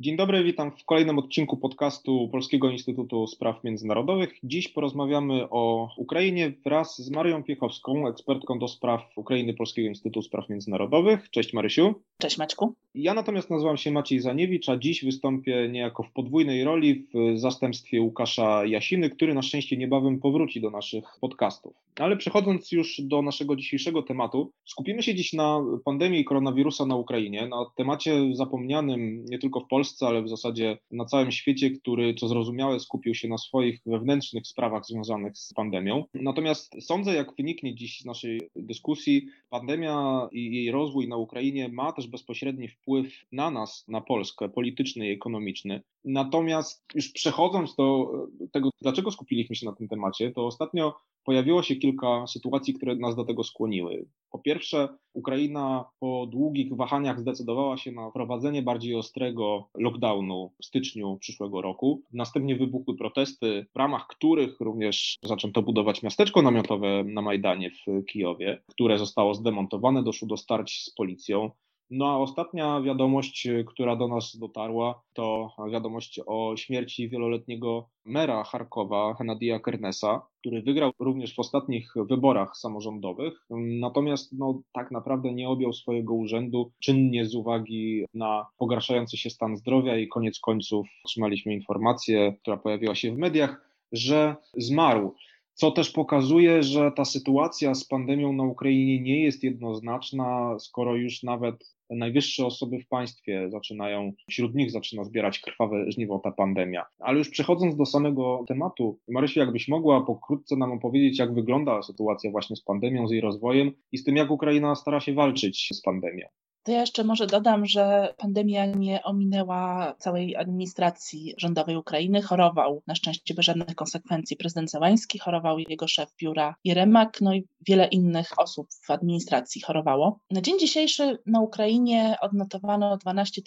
Dzień dobry, witam w kolejnym odcinku podcastu Polskiego Instytutu Spraw Międzynarodowych. Dziś porozmawiamy o Ukrainie wraz z Marią Piechowską, ekspertką do spraw Ukrainy Polskiego Instytutu Spraw Międzynarodowych. Cześć Marysiu. Cześć Maćku. Ja natomiast nazywam się Maciej Zaniewicz, a dziś wystąpię niejako w podwójnej roli w zastępstwie Łukasza Jasiny, który na szczęście niebawem powróci do naszych podcastów. Ale przechodząc już do naszego dzisiejszego tematu, skupimy się dziś na pandemii koronawirusa na Ukrainie, na temacie zapomnianym nie tylko w Polsce, ale w zasadzie na całym świecie, który, co zrozumiałe, skupił się na swoich wewnętrznych sprawach związanych z pandemią. Natomiast sądzę, jak wyniknie dziś z naszej dyskusji, pandemia i jej rozwój na Ukrainie ma też bezpośredni wpływ na nas, na Polskę, polityczny i ekonomiczny. Natomiast już przechodząc do tego, dlaczego skupiliśmy się na tym temacie, to ostatnio pojawiło się kilka sytuacji, które nas do tego skłoniły. Po pierwsze, Ukraina po długich wahaniach zdecydowała się na wprowadzenie bardziej ostrego lockdownu w styczniu przyszłego roku. Następnie wybuchły protesty, w ramach których również zaczęto budować miasteczko namiotowe na Majdanie w Kijowie, które zostało zdemontowane, doszło do starć z policją. No a ostatnia wiadomość, która do nas dotarła, to wiadomość o śmierci wieloletniego mera Charkowa, Henadija Kernesa, który wygrał również w ostatnich wyborach samorządowych, natomiast no, tak naprawdę nie objął swojego urzędu czynnie z uwagi na pogarszający się stan zdrowia i koniec końców otrzymaliśmy informację, która pojawiła się w mediach, że zmarł co też pokazuje, że ta sytuacja z pandemią na Ukrainie nie jest jednoznaczna, skoro już nawet najwyższe osoby w państwie zaczynają, wśród nich zaczyna zbierać krwawe żniwo ta pandemia. Ale już przechodząc do samego tematu, Marysiu, jakbyś mogła pokrótce nam opowiedzieć, jak wygląda sytuacja właśnie z pandemią, z jej rozwojem i z tym, jak Ukraina stara się walczyć z pandemią. To ja jeszcze może dodam, że pandemia nie ominęła całej administracji rządowej Ukrainy. Chorował na szczęście bez żadnych konsekwencji prezydent Zełański, chorował jego szef biura Jeremak, no i wiele innych osób w administracji chorowało. Na dzień dzisiejszy na Ukrainie odnotowano 12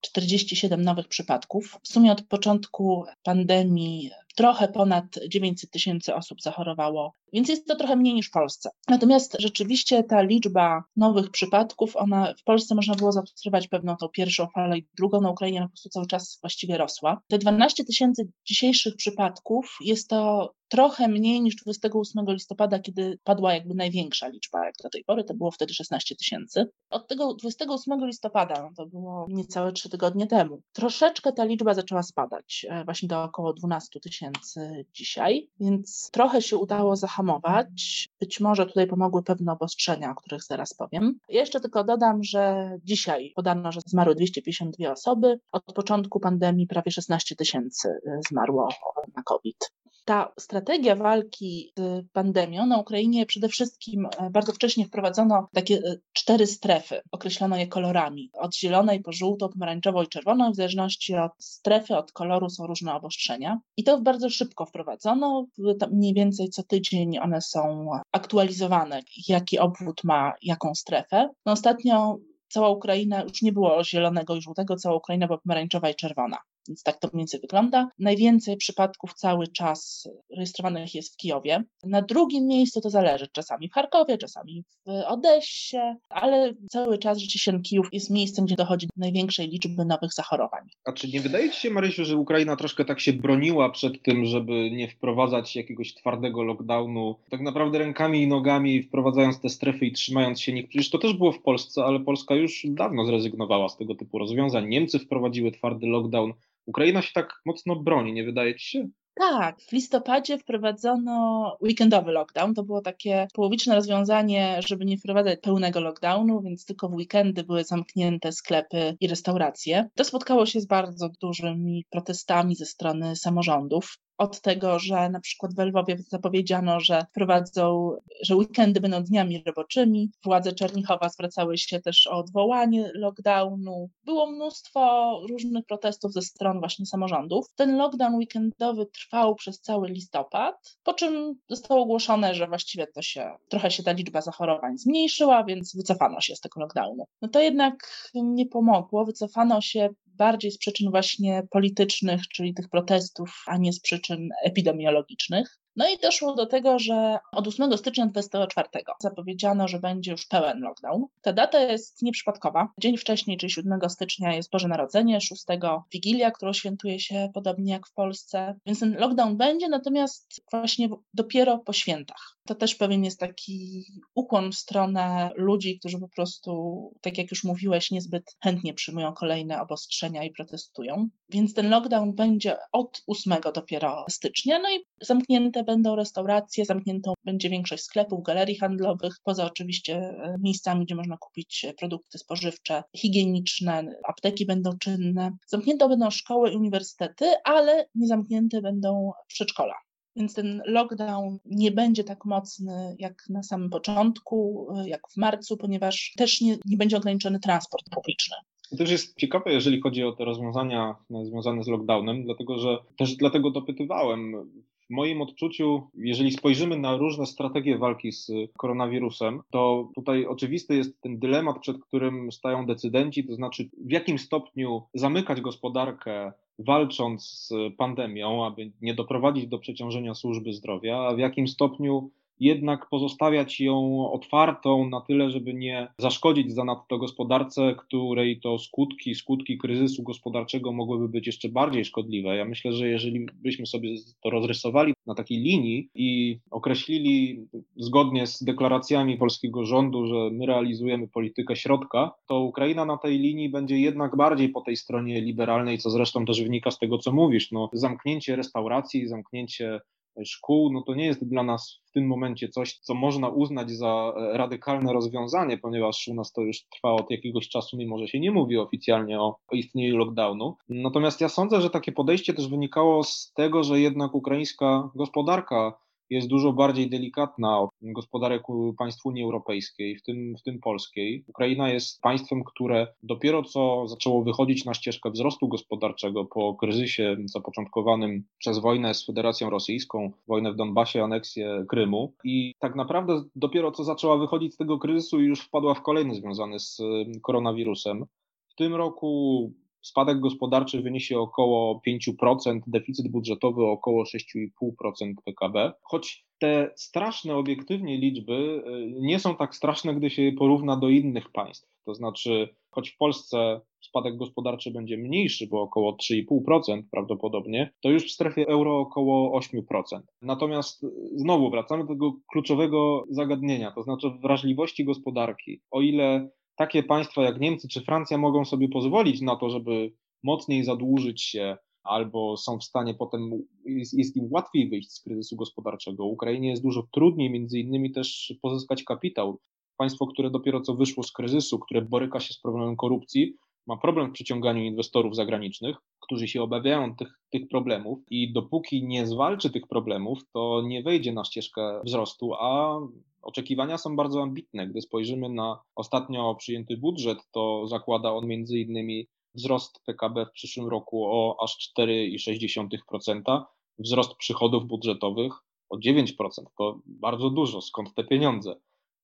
047 nowych przypadków. W sumie od początku pandemii trochę ponad 900 tysięcy osób zachorowało, więc jest to trochę mniej niż w Polsce. Natomiast rzeczywiście ta liczba nowych przypadków, ona w Polsce można było zaobserwować pewną tą pierwszą falę i drugą, na Ukrainie po prostu cały czas właściwie rosła. Te 12 tysięcy dzisiejszych przypadków jest to trochę mniej niż 28 listopada, kiedy padła jakby największa liczba, jak do tej pory, to było wtedy 16 tysięcy. Od tego 28 listopada, no to było niecałe trzy tygodnie temu, troszeczkę ta liczba zaczęła spadać, e, właśnie do około 12 tysięcy dzisiaj, więc trochę się udało zahamować. Być może tutaj pomogły pewne obostrzenia, o których zaraz powiem. Jeszcze tylko dodam, że dzisiaj podano, że zmarły 252 osoby. Od początku pandemii prawie 16 tysięcy e, zmarło na COVID. Ta strategia walki z pandemią na Ukrainie przede wszystkim e, bardzo wcześnie wprowadzono takie e, cztery strefy. Określono je kolorami. Od zielonej po żółtą, pomarańczową i czerwoną. W zależności od strefy, od koloru są różne obostrzenia. I to bardzo szybko wprowadzono. Mniej więcej co tydzień one są aktualizowane, jaki obwód ma jaką strefę. No ostatnio cała Ukraina już nie było zielonego i żółtego, cała Ukraina była pomarańczowa i czerwona. Więc tak to mniej więcej wygląda. Najwięcej przypadków cały czas rejestrowanych jest w Kijowie. Na drugim miejscu to zależy, czasami w Charkowie, czasami w Odessie, ale cały czas rzeczywiście Kijów jest miejscem, gdzie dochodzi do największej liczby nowych zachorowań. A czy nie wydaje Ci się, Marysiu, że Ukraina troszkę tak się broniła przed tym, żeby nie wprowadzać jakiegoś twardego lockdownu, tak naprawdę rękami i nogami wprowadzając te strefy i trzymając się nich? Przecież to też było w Polsce, ale Polska już dawno zrezygnowała z tego typu rozwiązań. Niemcy wprowadziły twardy lockdown. Ukraina się tak mocno broni, nie wydaje ci się? Tak, w listopadzie wprowadzono weekendowy lockdown. To było takie połowiczne rozwiązanie, żeby nie wprowadzać pełnego lockdownu, więc tylko w weekendy były zamknięte sklepy i restauracje. To spotkało się z bardzo dużymi protestami ze strony samorządów od tego, że na przykład w Lwowie zapowiedziano, że wprowadzą, że weekendy będą dniami roboczymi. Władze Czernichowa zwracały się też o odwołanie lockdownu. Było mnóstwo różnych protestów ze stron właśnie samorządów. Ten lockdown weekendowy trwał przez cały listopad, po czym zostało ogłoszone, że właściwie to się, trochę się ta liczba zachorowań zmniejszyła, więc wycofano się z tego lockdownu. No to jednak nie pomogło. Wycofano się bardziej z przyczyn właśnie politycznych, czyli tych protestów, a nie z przyczyn epidemiologicznych. No i doszło do tego, że od 8 stycznia 2024 zapowiedziano, że będzie już pełen lockdown. Ta data jest nieprzypadkowa. Dzień wcześniej, czyli 7 stycznia jest Boże Narodzenie, 6 Wigilia, którą świętuje się podobnie jak w Polsce. Więc ten lockdown będzie, natomiast właśnie dopiero po świętach. To też pewien jest taki ukłon w stronę ludzi, którzy po prostu, tak jak już mówiłeś, niezbyt chętnie przyjmują kolejne obostrzenia i protestują. Więc ten lockdown będzie od 8 dopiero stycznia, no i zamknięte będą restauracje, zamkniętą będzie większość sklepów, galerii handlowych, poza oczywiście e, miejscami, gdzie można kupić produkty spożywcze, higieniczne, apteki będą czynne. Zamknięte będą szkoły i uniwersytety, ale nie zamknięte będą przedszkola. Więc ten lockdown nie będzie tak mocny jak na samym początku, e, jak w marcu, ponieważ też nie, nie będzie ograniczony transport publiczny. To też jest ciekawe, jeżeli chodzi o te rozwiązania związane z lockdownem, dlatego że też dlatego dopytywałem. Moim odczuciu, jeżeli spojrzymy na różne strategie walki z koronawirusem, to tutaj oczywisty jest ten dylemat, przed którym stają decydenci, to znaczy w jakim stopniu zamykać gospodarkę walcząc z pandemią, aby nie doprowadzić do przeciążenia służby zdrowia, a w jakim stopniu jednak pozostawiać ją otwartą na tyle, żeby nie zaszkodzić zanadto gospodarce, której to skutki, skutki kryzysu gospodarczego mogłyby być jeszcze bardziej szkodliwe. Ja myślę, że jeżeli byśmy sobie to rozrysowali na takiej linii i określili zgodnie z deklaracjami polskiego rządu, że my realizujemy politykę środka, to Ukraina na tej linii będzie jednak bardziej po tej stronie liberalnej, co zresztą też wynika z tego, co mówisz. No, zamknięcie restauracji, zamknięcie szkół, no to nie jest dla nas w tym momencie coś, co można uznać za e, radykalne rozwiązanie, ponieważ u nas to już trwa od jakiegoś czasu, mimo że się nie mówi oficjalnie o, o istnieniu lockdownu. Natomiast ja sądzę, że takie podejście też wynikało z tego, że jednak ukraińska gospodarka jest dużo bardziej delikatna od gospodarek państw Unii Europejskiej, w tym, w tym polskiej. Ukraina jest państwem, które dopiero co zaczęło wychodzić na ścieżkę wzrostu gospodarczego po kryzysie zapoczątkowanym przez wojnę z Federacją Rosyjską, wojnę w Donbasie, aneksję Krymu i tak naprawdę dopiero co zaczęła wychodzić z tego kryzysu i już wpadła w kolejny związany z koronawirusem. W tym roku spadek gospodarczy wyniesie około 5%, deficyt budżetowy około 6,5% PKB, choć te straszne obiektywnie liczby y, nie są tak straszne, gdy się je porówna do innych państw. To znaczy, choć w Polsce spadek gospodarczy będzie mniejszy, bo około 3,5% prawdopodobnie, to już w strefie euro około 8%. Natomiast y, znowu wracamy do tego kluczowego zagadnienia, to znaczy wrażliwości gospodarki. O ile takie państwa jak Niemcy czy Francja mogą sobie pozwolić na to, żeby mocniej zadłużyć się albo są w stanie potem, jest, jest, im łatwiej wyjść z kryzysu gospodarczego. Ukrainie jest dużo trudniej między innymi też pozyskać kapitał. Państwo, które dopiero co wyszło z kryzysu, które boryka się z problemem korupcji, ma problem w przyciąganiu inwestorów zagranicznych, którzy się obawiają tych, tych problemów i dopóki nie zwalczy tych problemów, to nie wejdzie na ścieżkę wzrostu, a oczekiwania są bardzo ambitne. Gdy spojrzymy na ostatnio przyjęty budżet, to zakłada on między innymi wzrost PKB w przyszłym roku o aż 4,6%, wzrost przychodów budżetowych o 9%. To bardzo dużo. Skąd te pieniądze?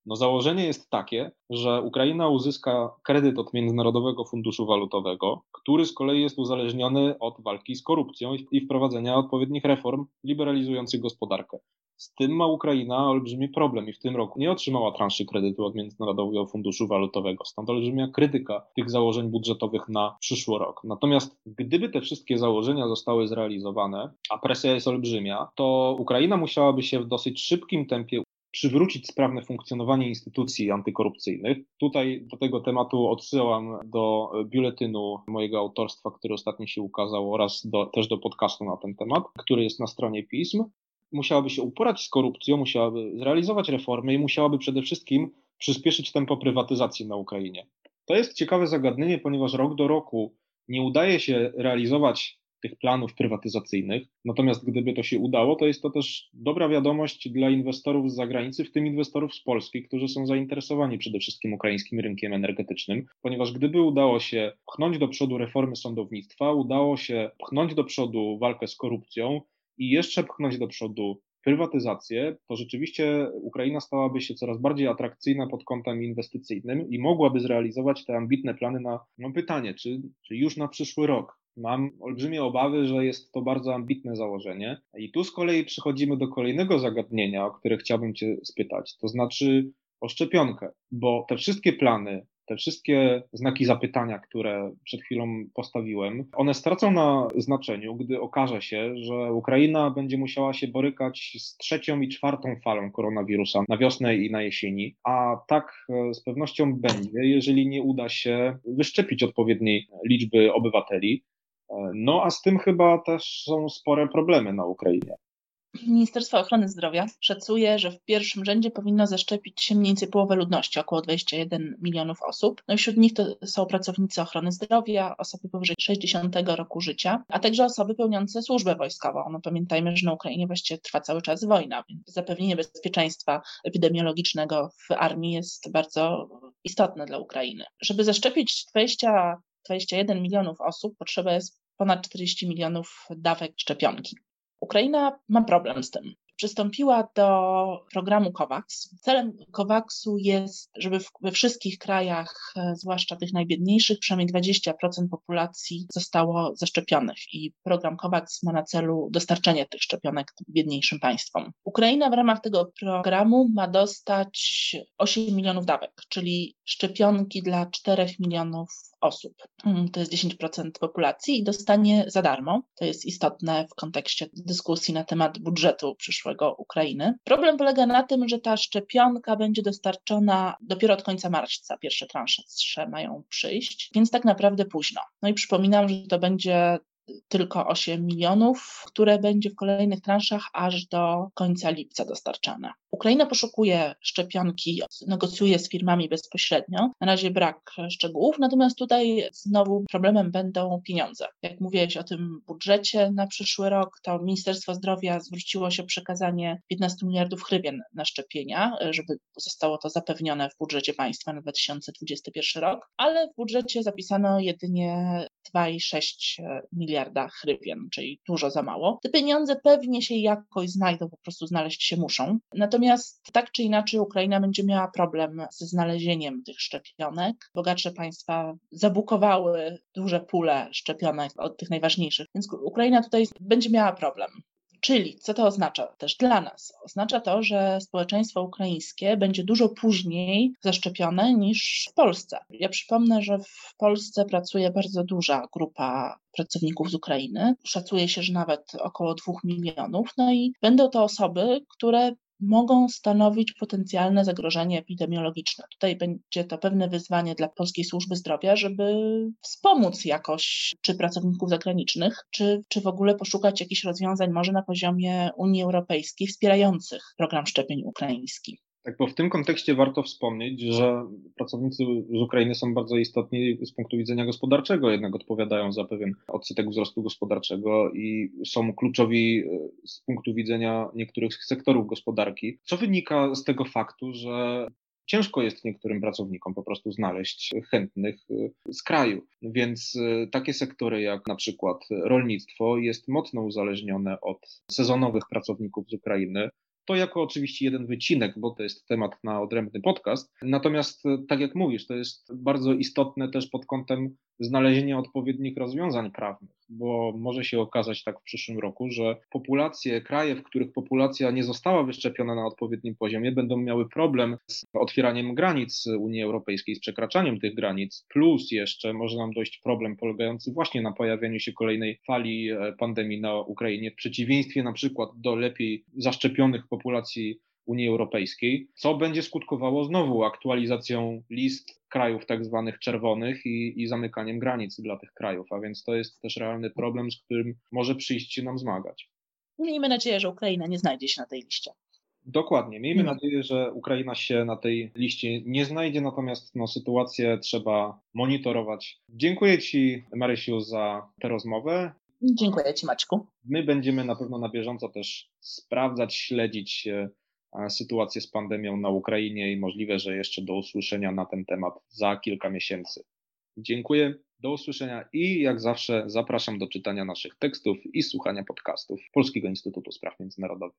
No założenie jest takie, że Ukraina uzyska kredyt od Międzynarodowego Funduszu Walutowego, który z kolei jest uzależniony od walki z korupcją i wprowadzenia odpowiednich reform liberalizujących gospodarkę. Z tym ma Ukraina olbrzymi problem i w tym roku nie otrzymała transzy kredytu od Międzynarodowego Funduszu Walutowego. Stąd olbrzymia krytyka tych założeń budżetowych na przyszły rok. Natomiast gdyby te wszystkie założenia zostały zrealizowane, a presja jest olbrzymia, to Ukraina musiałaby się w dosyć szybkim tempie przywrócić sprawne funkcjonowanie instytucji antykorupcyjnych. Tutaj do tego tematu odsyłam do biuletynu mojego autorstwa, który ostatnio się ukazał, oraz do, też do podcastu na ten temat, który jest na stronie pism. Musiałaby się uporać z korupcją, musiałaby zrealizować reformy i musiałaby przede wszystkim przyspieszyć tempo prywatyzacji na Ukrainie. To jest ciekawe zagadnienie, ponieważ rok do roku nie udaje się realizować tych planów prywatyzacyjnych. Natomiast gdyby to się udało, to jest to też dobra wiadomość dla inwestorów z zagranicy, w tym inwestorów z Polski, którzy są zainteresowani przede wszystkim ukraińskim rynkiem energetycznym, ponieważ gdyby udało się pchnąć do przodu reformy sądownictwa, udało się pchnąć do przodu walkę z korupcją i jeszcze pchnąć do przodu prywatyzację, to rzeczywiście Ukraina stałaby się coraz bardziej atrakcyjna pod kątem inwestycyjnym i mogłaby zrealizować te ambitne plany na no pytanie, czy, czy już na przyszły rok Mam olbrzymie obawy, że jest to bardzo ambitne założenie. I tu z kolei przechodzimy do kolejnego zagadnienia, o które chciałbym Cię spytać, to znaczy o szczepionkę, bo te wszystkie plany, te wszystkie znaki zapytania, które przed chwilą postawiłem, one stracą na znaczeniu, gdy okaże się, że Ukraina będzie musiała się borykać z trzecią i czwartą falą koronawirusa na wiosnę i na jesieni, a tak e, z pewnością będzie, jeżeli nie uda się wyszczepić odpowiedniej liczby obywateli. E, no a z tym chyba też są spore problemy na Ukrainie. Ministerstwo Ochrony Zdrowia szacuje, że w pierwszym rzędzie powinno zaszczepić się mniej więcej połowę ludności, około 21 milionów osób. No i wśród nich to są pracownicy ochrony zdrowia, osoby powyżej 60 roku życia, a także osoby pełniące służbę wojskową. No pamiętajmy, że na Ukrainie właściwie trwa cały czas wojna, więc zapewnienie bezpieczeństwa epidemiologicznego w armii jest bardzo istotne dla Ukrainy. Żeby zaszczepić 20, 21 milionów osób, potrzeba jest ponad 40 milionów dawek szczepionki. Ukraina ma problem z tym. Przystąpiła do programu COVAX. Celem COVAXu jest, żeby we wszystkich krajach, e, zwłaszcza tych najbiedniejszych, przynajmniej 20% populacji zostało zaszczepionych i program COVAX ma na celu dostarczenie tych szczepionek biedniejszym państwom. Ukraina w ramach tego programu ma dostać 8 milionów dawek, czyli szczepionki dla 4 milionów osób. Mm, to jest 10% populacji i dostanie za darmo. To jest istotne w kontekście dyskusji na temat budżetu przyszłego Ukrainy. Problem polega na tym, że ta szczepionka będzie dostarczona dopiero od końca marca. Pierwsze transze mają przyjść, więc tak naprawdę późno. No i przypominam, że to będzie tylko 8 milionów, które będzie w kolejnych transzach aż do końca lipca dostarczane. Ukraina poszukuje szczepionki, negocjuje z firmami bezpośrednio. Na razie brak szczegółów, natomiast tutaj znowu problemem będą pieniądze. Jak mówiłeś o tym budżecie na przyszły rok, to Ministerstwo Zdrowia zwróciło się przekazanie 15 miliardów hrywien na szczepienia, żeby zostało to zapewnione w budżecie państwa na 2021 rok, ale w budżecie zapisano jedynie 2,6 miliarda hrywien, czyli dużo za mało. Te pieniądze pewnie się jakoś znajdą, po prostu znaleźć się muszą. Natomiast tak czy inaczej Ukraina będzie miała problem ze znalezieniem tych szczepionek. Bogatsze państwa zabukowały duże pule szczepionek od tych najważniejszych, więc Ukraina tutaj będzie miała problem. Czyli co to oznacza też dla nas? Oznacza to, że społeczeństwo ukraińskie będzie dużo później zaszczepione niż w Polsce. Ja przypomnę, że w Polsce pracuje bardzo duża grupa pracowników z Ukrainy. Szacuje się, że nawet około dwóch milionów. No i będą to osoby, które mogą stanowić potencjalne zagrożenie epidemiologiczne. Tutaj będzie to pewne wyzwanie dla Polskiej Służby Zdrowia, żeby wspomóc jakoś czy pracowników zagranicznych, czy, czy w ogóle poszukać jakichś rozwiązań może na poziomie Unii Europejskiej wspierających program szczepień ukraiński. Tak, bo w tym kontekście warto wspomnieć, że pracownicy z Ukrainy są bardzo istotni z punktu widzenia gospodarczego, jednak odpowiadają za pewien odsetek wzrostu gospodarczego i są kluczowi e, z punktu widzenia niektórych sektorów gospodarki, co wynika z tego faktu, że ciężko jest niektórym pracownikom po prostu znaleźć chętnych e, z kraju. Więc e, takie sektory jak na przykład rolnictwo jest mocno uzależnione od sezonowych pracowników z Ukrainy, to jako oczywiście jeden wycinek, bo to jest temat na odrębny podcast. Natomiast, e, tak jak mówisz, to jest bardzo istotne też pod kątem znalezienia odpowiednich rozwiązań prawnych, bo może się okazać tak w przyszłym roku, że populacje, kraje, w których populacja nie została wyszczepiona na odpowiednim poziomie, będą miały problem z otwieraniem granic Unii Europejskiej, z przekraczaniem tych granic, plus jeszcze może nam dojść problem polegający właśnie na pojawieniu się kolejnej fali e, pandemii na Ukrainie, w przeciwieństwie na przykład do lepiej zaszczepionych populacji Unii Europejskiej, co będzie skutkowało znowu aktualizacją list krajów tak zwanych czerwonych i, i zamykaniem granic dla tych krajów, a więc to jest też realny problem, z którym może przyjść się nam zmagać. Miejmy nadzieję, że Ukraina nie znajdzie się na tej liście. Dokładnie. Miejmy no. nadzieję, że Ukraina się na tej liście nie znajdzie, natomiast no, sytuację trzeba monitorować. Dziękuję Ci, Marysiu, za tę rozmowę. Dziękuję Ci, Maćku. My będziemy na pewno na bieżąco też sprawdzać, śledzić sytuację z pandemią na Ukrainie i możliwe, że jeszcze do usłyszenia na ten temat za kilka miesięcy. Dziękuję, do usłyszenia i jak zawsze zapraszam do czytania naszych tekstów i słuchania podcastów Polskiego Instytutu Spraw Międzynarodowych.